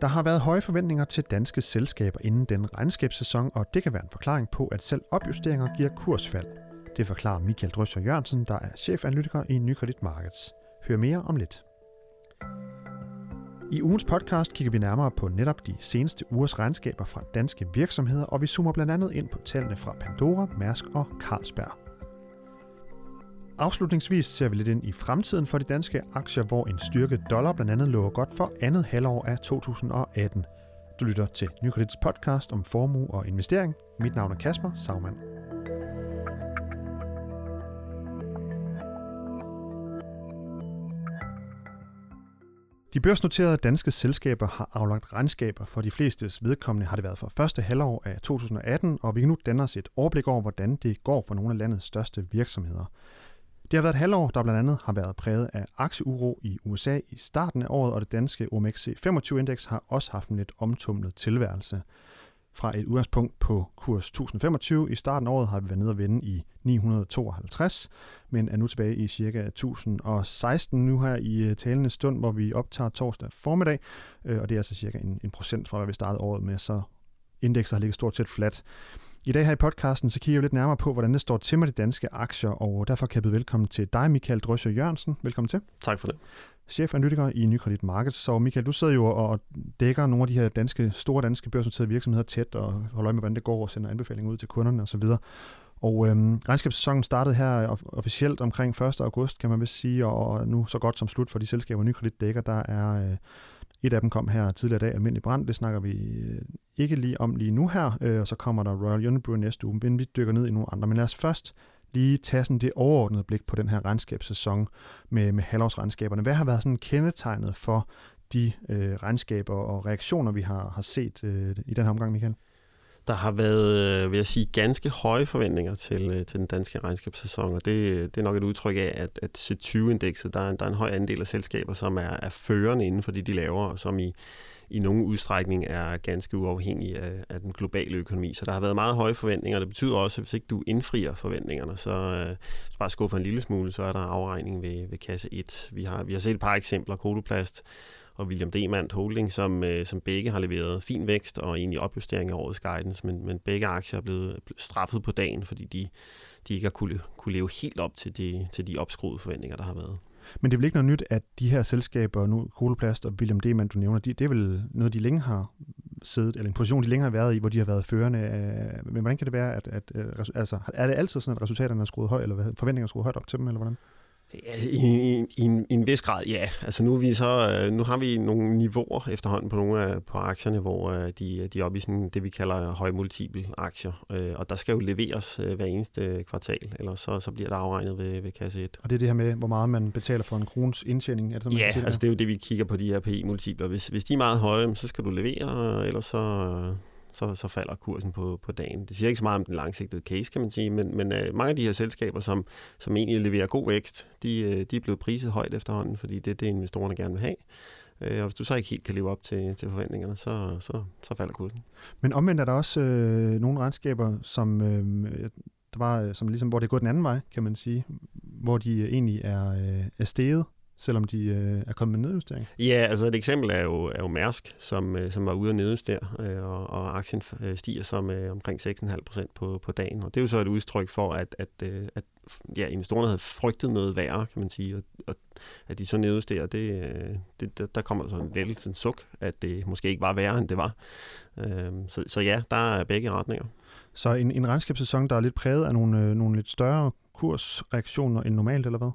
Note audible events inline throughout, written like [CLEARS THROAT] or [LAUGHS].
Der har været høje forventninger til danske selskaber inden den regnskabssæson, og det kan være en forklaring på, at selv opjusteringer giver kursfald. Det forklarer Michael Drøsser Jørgensen, der er chefanalytiker i Nykredit Markets. Hør mere om lidt. I ugens podcast kigger vi nærmere på netop de seneste ugers regnskaber fra danske virksomheder, og vi zoomer blandt andet ind på tallene fra Pandora, Mærsk og Carlsberg. Afslutningsvis ser vi lidt ind i fremtiden for de danske aktier, hvor en styrket dollar blandt andet lover godt for andet halvår af 2018. Du lytter til Nykredits podcast om formue og investering. Mit navn er Kasper Sagmann. De børsnoterede danske selskaber har aflagt regnskaber. For de flestes vedkommende har det været for første halvår af 2018, og vi kan nu danne os et overblik over, hvordan det går for nogle af landets største virksomheder. Det har været et halvår, der blandt andet har været præget af aktieuro i USA i starten af året, og det danske OMXC 25-indeks har også haft en lidt omtumlet tilværelse. Fra et udgangspunkt på kurs 1025 i starten af året har vi været nede og vende i 952, men er nu tilbage i cirka 1016 nu her i øh, talende stund, hvor vi optager torsdag formiddag, øh, og det er altså cirka en, en procent fra, hvad vi startede året med, så indekset har ligget stort set fladt. I dag her i podcasten, så kigger vi lidt nærmere på, hvordan det står til med de danske aktier, og derfor kan jeg byde velkommen til dig, Michael Drøsser Jørgensen. Velkommen til. Tak for det. Chefanalytiker i Nykredit Markets. Så Michael, du sidder jo og dækker nogle af de her danske, store danske børsnoterede virksomheder tæt og holder øje med, hvordan det går og sender anbefalinger ud til kunderne osv. Og øhm, regnskabssæsonen startede her officielt omkring 1. august, kan man vist sige, og nu så godt som slut for de selskaber, Nykredit dækker, der er øh, et af dem kom her tidligere i dag, Almindelig Brand. Det snakker vi øh, ikke lige om lige nu her, øh, og så kommer der Royal Unibrew næste uge, men vi dykker ned i nogle andre. Men lad os først lige tage sådan det overordnede blik på den her regnskabssæson med, med halvårsregnskaberne. Hvad har været sådan kendetegnet for de øh, regnskaber og reaktioner, vi har, har set øh, i den her omgang, Michael? Der har været, øh, vil jeg sige, ganske høje forventninger til, øh, til den danske regnskabssæson, og det, det er nok et udtryk af, at, at C20-indekset, der er, der er en høj andel af selskaber, som er, er førende inden for det, de laver, og som i, i nogen udstrækning er ganske uafhængige af, af den globale økonomi. Så der har været meget høje forventninger. Det betyder også, at hvis ikke du indfrier forventningerne, så øh, bare skuffer en lille smule, så er der afregning ved, ved kasse 1. Vi har, vi har set et par eksempler. Koloplast og William Demand Holding, som, øh, som begge har leveret fin vækst og egentlig opjustering af årets guidance, men, men begge aktier er blevet straffet på dagen, fordi de, de ikke har kunne, kunne leve helt op til de, til de opskruede forventninger, der har været. Men det er vel ikke noget nyt, at de her selskaber, nu Koloplast og William Demand, du nævner, de, det er vel noget, de længe har siddet, eller en position, de længe har været i, hvor de har været førende. Øh, men hvordan kan det være, at, at øh, altså, er det altid sådan, at resultaterne er skruet højt, eller forventningerne er skruet højt op til dem, eller hvordan? I, i, i, en, I en vis grad, ja. Altså nu, er vi så, øh, nu har vi nogle niveauer efterhånden på nogle af på aktierne, hvor øh, de, de er oppe i sådan det, vi kalder høj multiple aktier. Øh, og der skal jo leveres hver eneste kvartal, eller så, så bliver der afregnet ved, ved kasse 1. Og det er det her med, hvor meget man betaler for en krones indtjening? Er det sådan, ja, altså det er jo det, vi kigger på de her PI-multipler. Hvis, hvis de er meget høje, så skal du levere, ellers så så, så falder kursen på, på dagen. Det siger ikke så meget om den langsigtede case, kan man sige, men, men øh, mange af de her selskaber, som, som egentlig leverer god vækst, de, øh, de er blevet priset højt efterhånden, fordi det er det, investorerne gerne vil have. Øh, og hvis du så ikke helt kan leve op til, til forventningerne, så, så, så falder kursen. Men omvendt er der også øh, nogle regnskaber, som, øh, der var, som ligesom, hvor det går den anden vej, kan man sige, hvor de egentlig er, øh, er steget selvom de øh, er kommet med nedjustering? Ja, altså et eksempel er jo, er jo Mærsk, som, øh, som var ude at nedjustere, øh, og, og aktien øh, stiger så med omkring 6,5 procent på, på dagen. Og det er jo så et udtryk for, at, at, øh, at ja, investorerne havde frygtet noget værre, kan man sige, og, og at de så nedjusterer, det, øh, det, der kommer sådan lidt en suk, at det måske ikke var værre, end det var. Øh, så, så ja, der er begge retninger. Så en, en regnskabssæson, der er lidt præget af nogle, nogle lidt større kursreaktioner end normalt, eller hvad?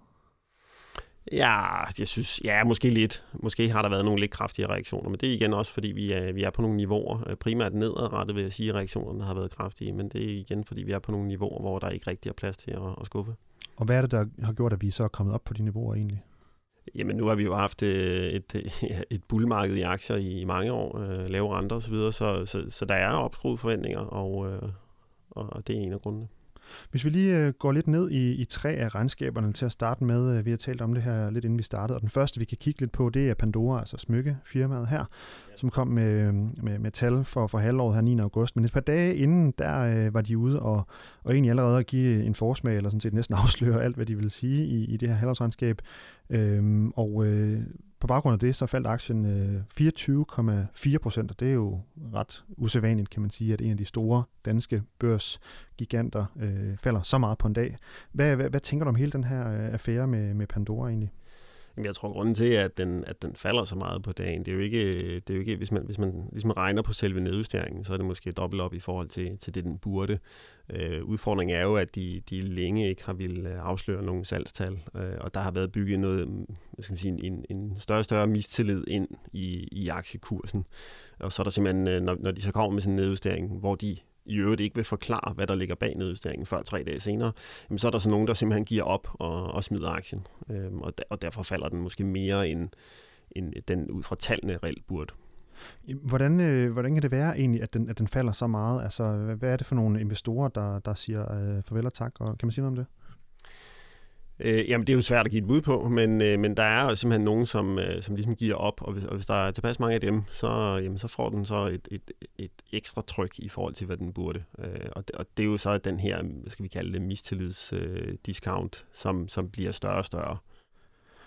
Ja, jeg synes, ja, måske lidt. Måske har der været nogle lidt kraftige reaktioner, men det er igen også, fordi vi er, vi er på nogle niveauer. Øh, primært nedadrettet vil jeg sige, at reaktionerne har været kraftige, men det er igen, fordi vi er på nogle niveauer, hvor der ikke rigtig er plads til at, at skuffe. Og hvad er det, der har gjort, at vi så er kommet op på de niveauer egentlig? Jamen nu har vi jo haft øh, et, [LAUGHS] et, et bullmarked i aktier i mange år, øh, lave renter osv., så, så, så, så der er opskruet forventninger, og, øh, og det er en af grundene. Hvis vi lige øh, går lidt ned i, i tre af regnskaberne til at starte med, øh, vi har talt om det her lidt inden vi startede, og den første vi kan kigge lidt på, det er Pandora, altså smykkefirmaet her, som kom med, med, med tal for, for halvåret her 9. august. Men et par dage inden, der øh, var de ude og, og egentlig allerede at give en forsmag, eller sådan set næsten [LAUGHS] afsløre alt, hvad de ville sige i, i det her halvårsregnskab. Øhm, og øh, på baggrund af det, så faldt aktien øh, 24,4 procent, og det er jo ret usædvanligt, kan man sige, at en af de store danske børsgiganter øh, falder så meget på en dag. Hvad, hvad, hvad tænker du om hele den her øh, affære med, med Pandora egentlig? Jamen, jeg tror, grunden til, at den, at den falder så meget på dagen, det er jo ikke, det er jo ikke hvis, man, hvis, man, ligesom regner på selve nedjusteringen, så er det måske dobbelt op i forhold til, til det, den burde. Øh, udfordringen er jo, at de, de længe ikke har ville afsløre nogen salgstal, øh, og der har været bygget noget, hvad skal man sige, en, en større og større mistillid ind i, i aktiekursen. Og så er der simpelthen, øh, når, når de så kommer med sådan en nedjustering, hvor de i øvrigt ikke vil forklare, hvad der ligger bag nedjusteringen før tre dage senere, jamen så er der så nogen, der simpelthen giver op og, og smider aktien. Øhm, og, der, og derfor falder den måske mere end, end den ud fra tallene reelt burde. Hvordan, øh, hvordan kan det være egentlig, at den, at den falder så meget? Altså, hvad er det for nogle investorer, der, der siger øh, farvel og tak? Og kan man sige noget om det? Øh, jamen, det er jo svært at give et bud på, men, øh, men der er simpelthen nogen, som, øh, som ligesom giver op, og hvis, og hvis der er tilpas mange af dem, så, jamen, så får den så et, et, et ekstra tryk i forhold til, hvad den burde. Øh, og, det, og det er jo så den her, hvad skal vi kalde det, mistillidsdiscount, øh, som, som bliver større og større.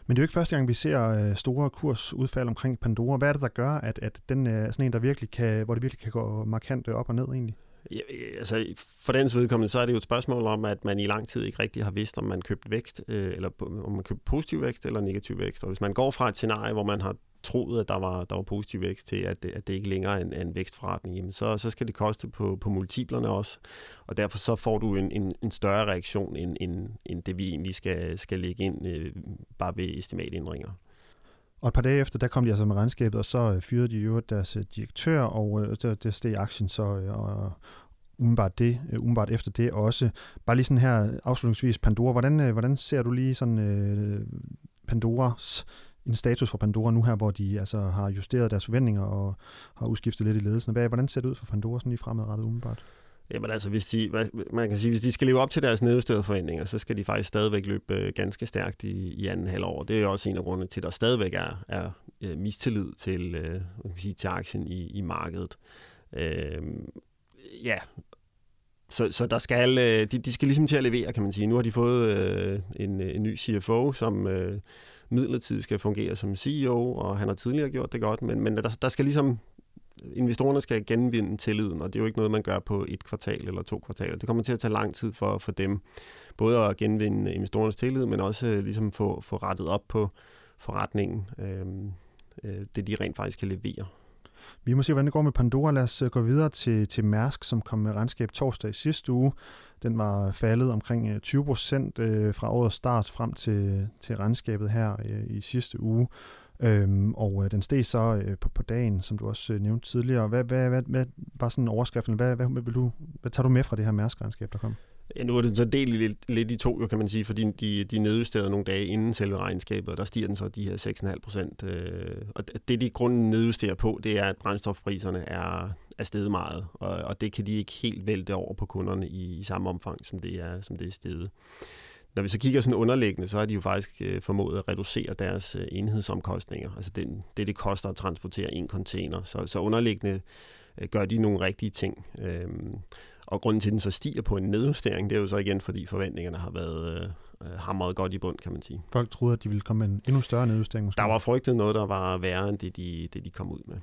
Men det er jo ikke første gang, vi ser øh, store kursudfald omkring Pandora. Hvad er det, der gør, at, at den øh, er sådan en, der virkelig kan, hvor det virkelig kan gå markant op og ned egentlig? Ja, øh, altså, for dens vedkommende, så er det jo et spørgsmål om, at man i lang tid ikke rigtig har vidst, om man købt vækst, øh, eller om man købte positiv vækst eller negativ vækst. Og hvis man går fra et scenarie, hvor man har troet, at der var, der var positiv vækst til, at det, at det ikke længere er en, en vækstforretning, jamen så, så skal det koste på, på multiplerne også. Og derfor så får du en, en, en større reaktion, end, end, end det vi egentlig skal, skal lægge ind øh, bare ved estimatændringer. Og et par dage efter, der kom de altså med regnskabet, og så øh, fyrede de jo deres øh, direktør, og øh, der, der steg aktien så, øh, og, umiddelbart, det, umiddelbart efter det også. Bare lige sådan her afslutningsvis, Pandora, hvordan, hvordan ser du lige sådan uh, Pandoras en status for Pandora nu her, hvor de altså har justeret deres forventninger og har udskiftet lidt i ledelsen. Hvad, hvordan ser det ud for Pandora sådan lige fremadrettet umiddelbart? Jamen altså, hvis de, man kan sige, hvis de skal leve op til deres nedjusterede forventninger, så skal de faktisk stadigvæk løbe øh, ganske stærkt i, i anden halvår. Det er også en af grundene til, at der stadigvæk er, er øh, mistillid til, øh, man kan sige, til aktien i, i markedet. Øh, ja, så, så der skal, øh, de, de skal ligesom til at levere, kan man sige. Nu har de fået øh, en, en ny CFO, som øh, midlertidigt skal fungere som CEO, og han har tidligere gjort det godt, men, men der, der skal ligesom investorerne skal genvinde tilliden, og det er jo ikke noget, man gør på et kvartal eller to kvartaler. Det kommer til at tage lang tid for, for dem, både at genvinde investorernes tillid, men også øh, ligesom få, få rettet op på forretningen, øh, øh, det de rent faktisk kan levere. Vi må se, hvordan det går med Pandora. Lad os øh, gå videre til, til Mærsk, som kom med regnskab torsdag i sidste uge. Den var faldet omkring øh, 20 procent fra årets start frem til, til regnskabet her i sidste uge. Øhm, og øh, den steg så øh, på, på dagen, som du også øh, nævnte tidligere. Hvad, hvad, hvad, hvad var sådan overskriften? Hvad, hvad, hvad, vil du, hvad tager du med fra det her mærskregnskab, der kom? Ja, nu er det så delt lidt, lidt i to, jo, kan man sige, fordi de, de nedjusterede nogle dage inden selve regnskabet, og der stiger den så de her 6,5 procent. Øh, og det, de grunden nedjusterer på, det er, at brændstofpriserne er, er steget meget, og, og det kan de ikke helt vælte over på kunderne i, i samme omfang, som det er, som det er steget. Når vi så kigger sådan underliggende, så har de jo faktisk øh, formået at reducere deres øh, enhedsomkostninger, altså den, det, det koster at transportere en container. Så, så underliggende øh, gør de nogle rigtige ting. Øh, og grunden til, at den så stiger på en nedjustering, det er jo så igen, fordi forventningerne har været øh, hamret godt i bund, kan man sige. Folk troede, at de ville komme med en endnu større nedjustering måske? Der var frygtet noget, der var værre end det, de, det, de kom ud med.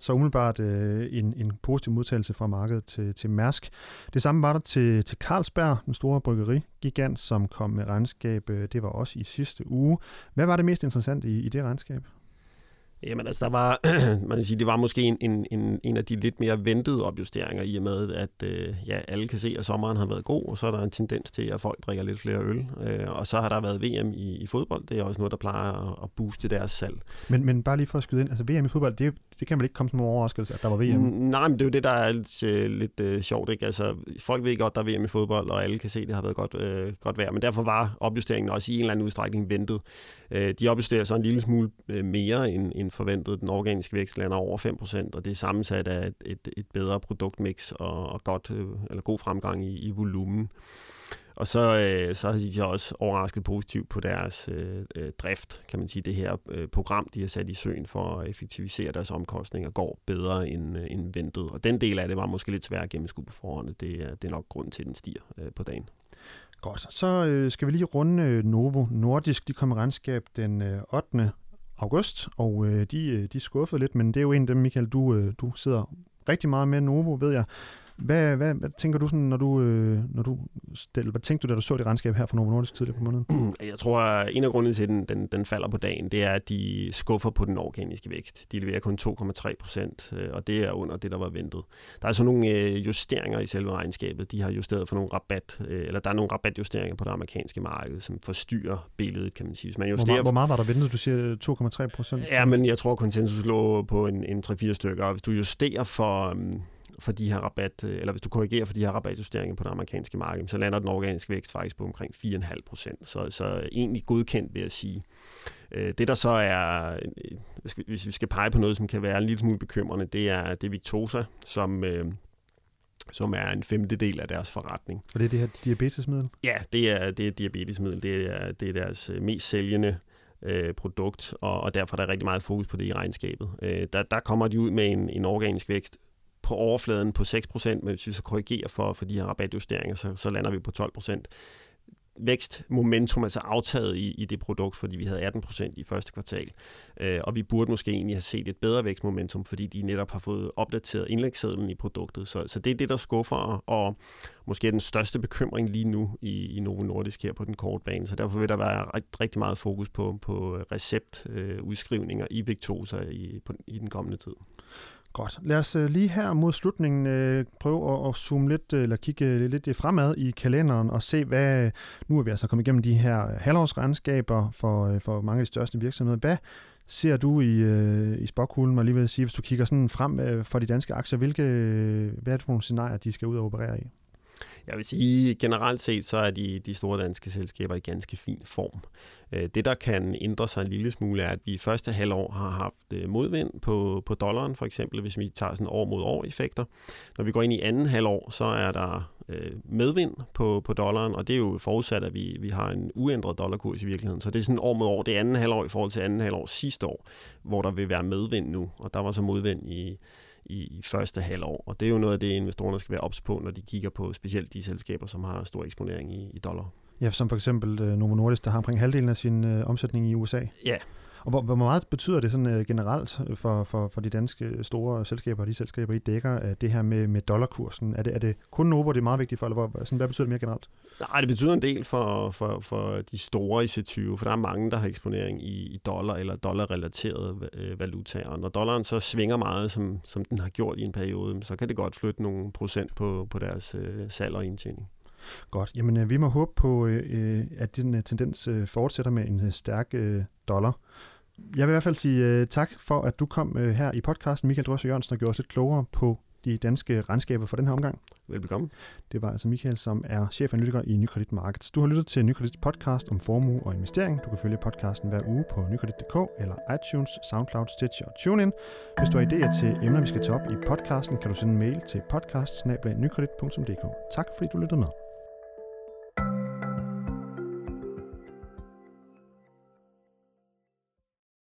Så umiddelbart øh, en, en positiv modtagelse fra markedet til, til Mærsk. Det samme var der til, til Carlsberg, den store bryggerigigant, som kom med regnskab. Øh, det var også i sidste uge. Hvad var det mest interessante i, i det regnskab? Jamen altså, der var, [CLEARS THROAT] man kan sige, det var måske en, en, en, en af de lidt mere ventede opjusteringer i og med, at øh, ja, alle kan se, at sommeren har været god, og så er der en tendens til, at folk drikker lidt flere øl. Øh, og så har der været VM i, i fodbold. Det er også noget, der plejer at, at booste deres salg. Men, men bare lige for at skyde ind, altså VM i fodbold, det, det kan vel ikke komme som en overraskelse, at der var VM? Mm, nej, men det er jo det, der er lidt, uh, lidt uh, sjovt. Ikke? Altså, folk ved godt, der er VM i fodbold, og alle kan se, at det har været godt, uh, godt vejr. Men derfor var opjusteringen også i en eller anden udstrækning ventet. Uh, de opjusterer så en lille smule uh, mere end, end forventet. Den organiske vækst lander over 5%, og det er sammensat af et, et, et bedre produktmix og, og godt, øh, eller god fremgang i, i volumen. Og så, øh, så har de også overrasket positivt på deres øh, øh, drift, kan man sige. Det her øh, program, de har sat i søen for at effektivisere deres omkostninger, går bedre end, øh, end ventet. Og den del af det var måske lidt svært at gennemskue på forhånd. Det er, det er nok grunden til, at den stiger øh, på dagen. Godt. Så øh, skal vi lige runde øh, Novo Nordisk. De kom i regnskab den øh, 8 august, og øh, de, øh, de skuffede lidt, men det er jo en af dem, Michael, du, øh, du sidder rigtig meget med Novo, ved jeg. Hvad, hvad, hvad tænker du sådan, når du, øh, når du stille, hvad tænkte du, da du så det regnskab her for Novo Nordisk tidligere på måneden? [CLEARS THROAT] Jeg tror, at en af grundene til, at den, den, den falder på dagen, det er, at de skuffer på den organiske vækst. De leverer kun 2,3 procent, øh, og det er under det, der var ventet. Der er så nogle øh, justeringer i selve regnskabet. De har justeret for nogle rabat, øh, eller der er nogle rabatjusteringer på det amerikanske marked, som forstyrrer billedet, kan man sige. Hvis man justerer, hvor, meget, hvor meget var der ventet? Du siger 2,3 procent? Ja, men jeg tror, konsensus lå på en, en 3-4 stykker. Og hvis du justerer for... Um, for de her rabat, øh, eller hvis du korrigerer for de her rabatjusteringer på det amerikanske marked, så lander den organiske vækst faktisk på omkring 4,5 procent. Så, så egentlig godkendt, vil jeg sige. Øh, det, der så er, øh, hvis vi skal pege på noget, som kan være en lille smule bekymrende, det er det Victosa, som, som er en femtedel af deres forretning. Og det er det her diabetesmiddel? Ja, det er, det er diabetesmiddel. Det er, det er deres mest sælgende øh, produkt, og, og derfor er der rigtig meget fokus på det i regnskabet. Øh, der, der kommer de ud med en, en organisk vækst på overfladen på 6%, men hvis vi så korrigerer for, for de her rabatjusteringer, så, så lander vi på 12% vækstmomentum altså aftaget i, i det produkt, fordi vi havde 18% i første kvartal. Øh, og vi burde måske egentlig have set et bedre vækstmomentum, fordi de netop har fået opdateret indlægssedlen i produktet. Så, så det er det, der skuffer, og måske er den største bekymring lige nu i, i Novo Nordisk her på den korte bane. Så derfor vil der være rigtig, rigtig meget fokus på, på receptudskrivninger øh, i Victosa i, på, i den kommende tid. Godt. Lad os øh, lige her mod slutningen øh, prøve at, at zoome lidt, øh, eller kigge øh, lidt fremad i kalenderen og se, hvad, nu er vi altså kommet igennem de her halvårsregnskaber for, for mange af de største virksomheder. Hvad ser du i, i spokhulen, og lige vil sige, hvis du kigger sådan frem for de danske aktier, hvilke, hvad er det for nogle scenarier, de skal ud og operere i? Jeg vil sige, generelt set, så er de, de store danske selskaber i ganske fin form. Øh, det, der kan ændre sig en lille smule, er, at vi i første halvår har haft øh, modvind på, på dollaren, for eksempel, hvis vi tager sådan år mod år effekter. Når vi går ind i anden halvår, så er der øh, medvind på, på dollaren, og det er jo forudsat, at vi, vi har en uændret dollarkurs i virkeligheden. Så det er sådan år mod år. Det er anden halvår i forhold til anden halvår sidste år, hvor der vil være medvind nu, og der var så modvind i i, i første halvår. Og det er jo noget af det, investorerne skal være ops på, når de kigger på specielt de selskaber, som har stor eksponering i, i dollar. Ja, som for eksempel uh, Novo Nordisk, der har omkring halvdelen af sin uh, omsætning i USA. Ja. Og hvor, hvor meget betyder det sådan uh, generelt for, for, for de danske store selskaber og de selskaber, I dækker, uh, det her med, med dollarkursen? Er det, er det kun Novo, det er meget vigtigt for, eller hvor, sådan, hvad betyder det mere generelt? Nej, det betyder en del for, for, for de store i C20, for der er mange, der har eksponering i, i dollar eller dollarrelaterede øh, valutaer. Og når dollaren så svinger meget, som, som den har gjort i en periode, så kan det godt flytte nogle procent på, på deres øh, salg og indtjening. Godt. Jamen, øh, vi må håbe på, øh, at den øh, tendens øh, fortsætter med en øh, stærk øh, dollar. Jeg vil i hvert fald sige øh, tak for, at du kom øh, her i podcasten, Michael Drøsse Jørgensen, og gjorde os lidt klogere på de danske regnskaber for den her omgang. Velbekomme. Det var altså Michael, som er chefanalytiker i Nykredit Markets. Du har lyttet til Nykredits podcast om formue og investering. Du kan følge podcasten hver uge på nykredit.dk eller iTunes, SoundCloud, Stitcher og TuneIn. Hvis du har idéer til emner, vi skal tage op i podcasten, kan du sende en mail til podcast Tak fordi du lyttede med.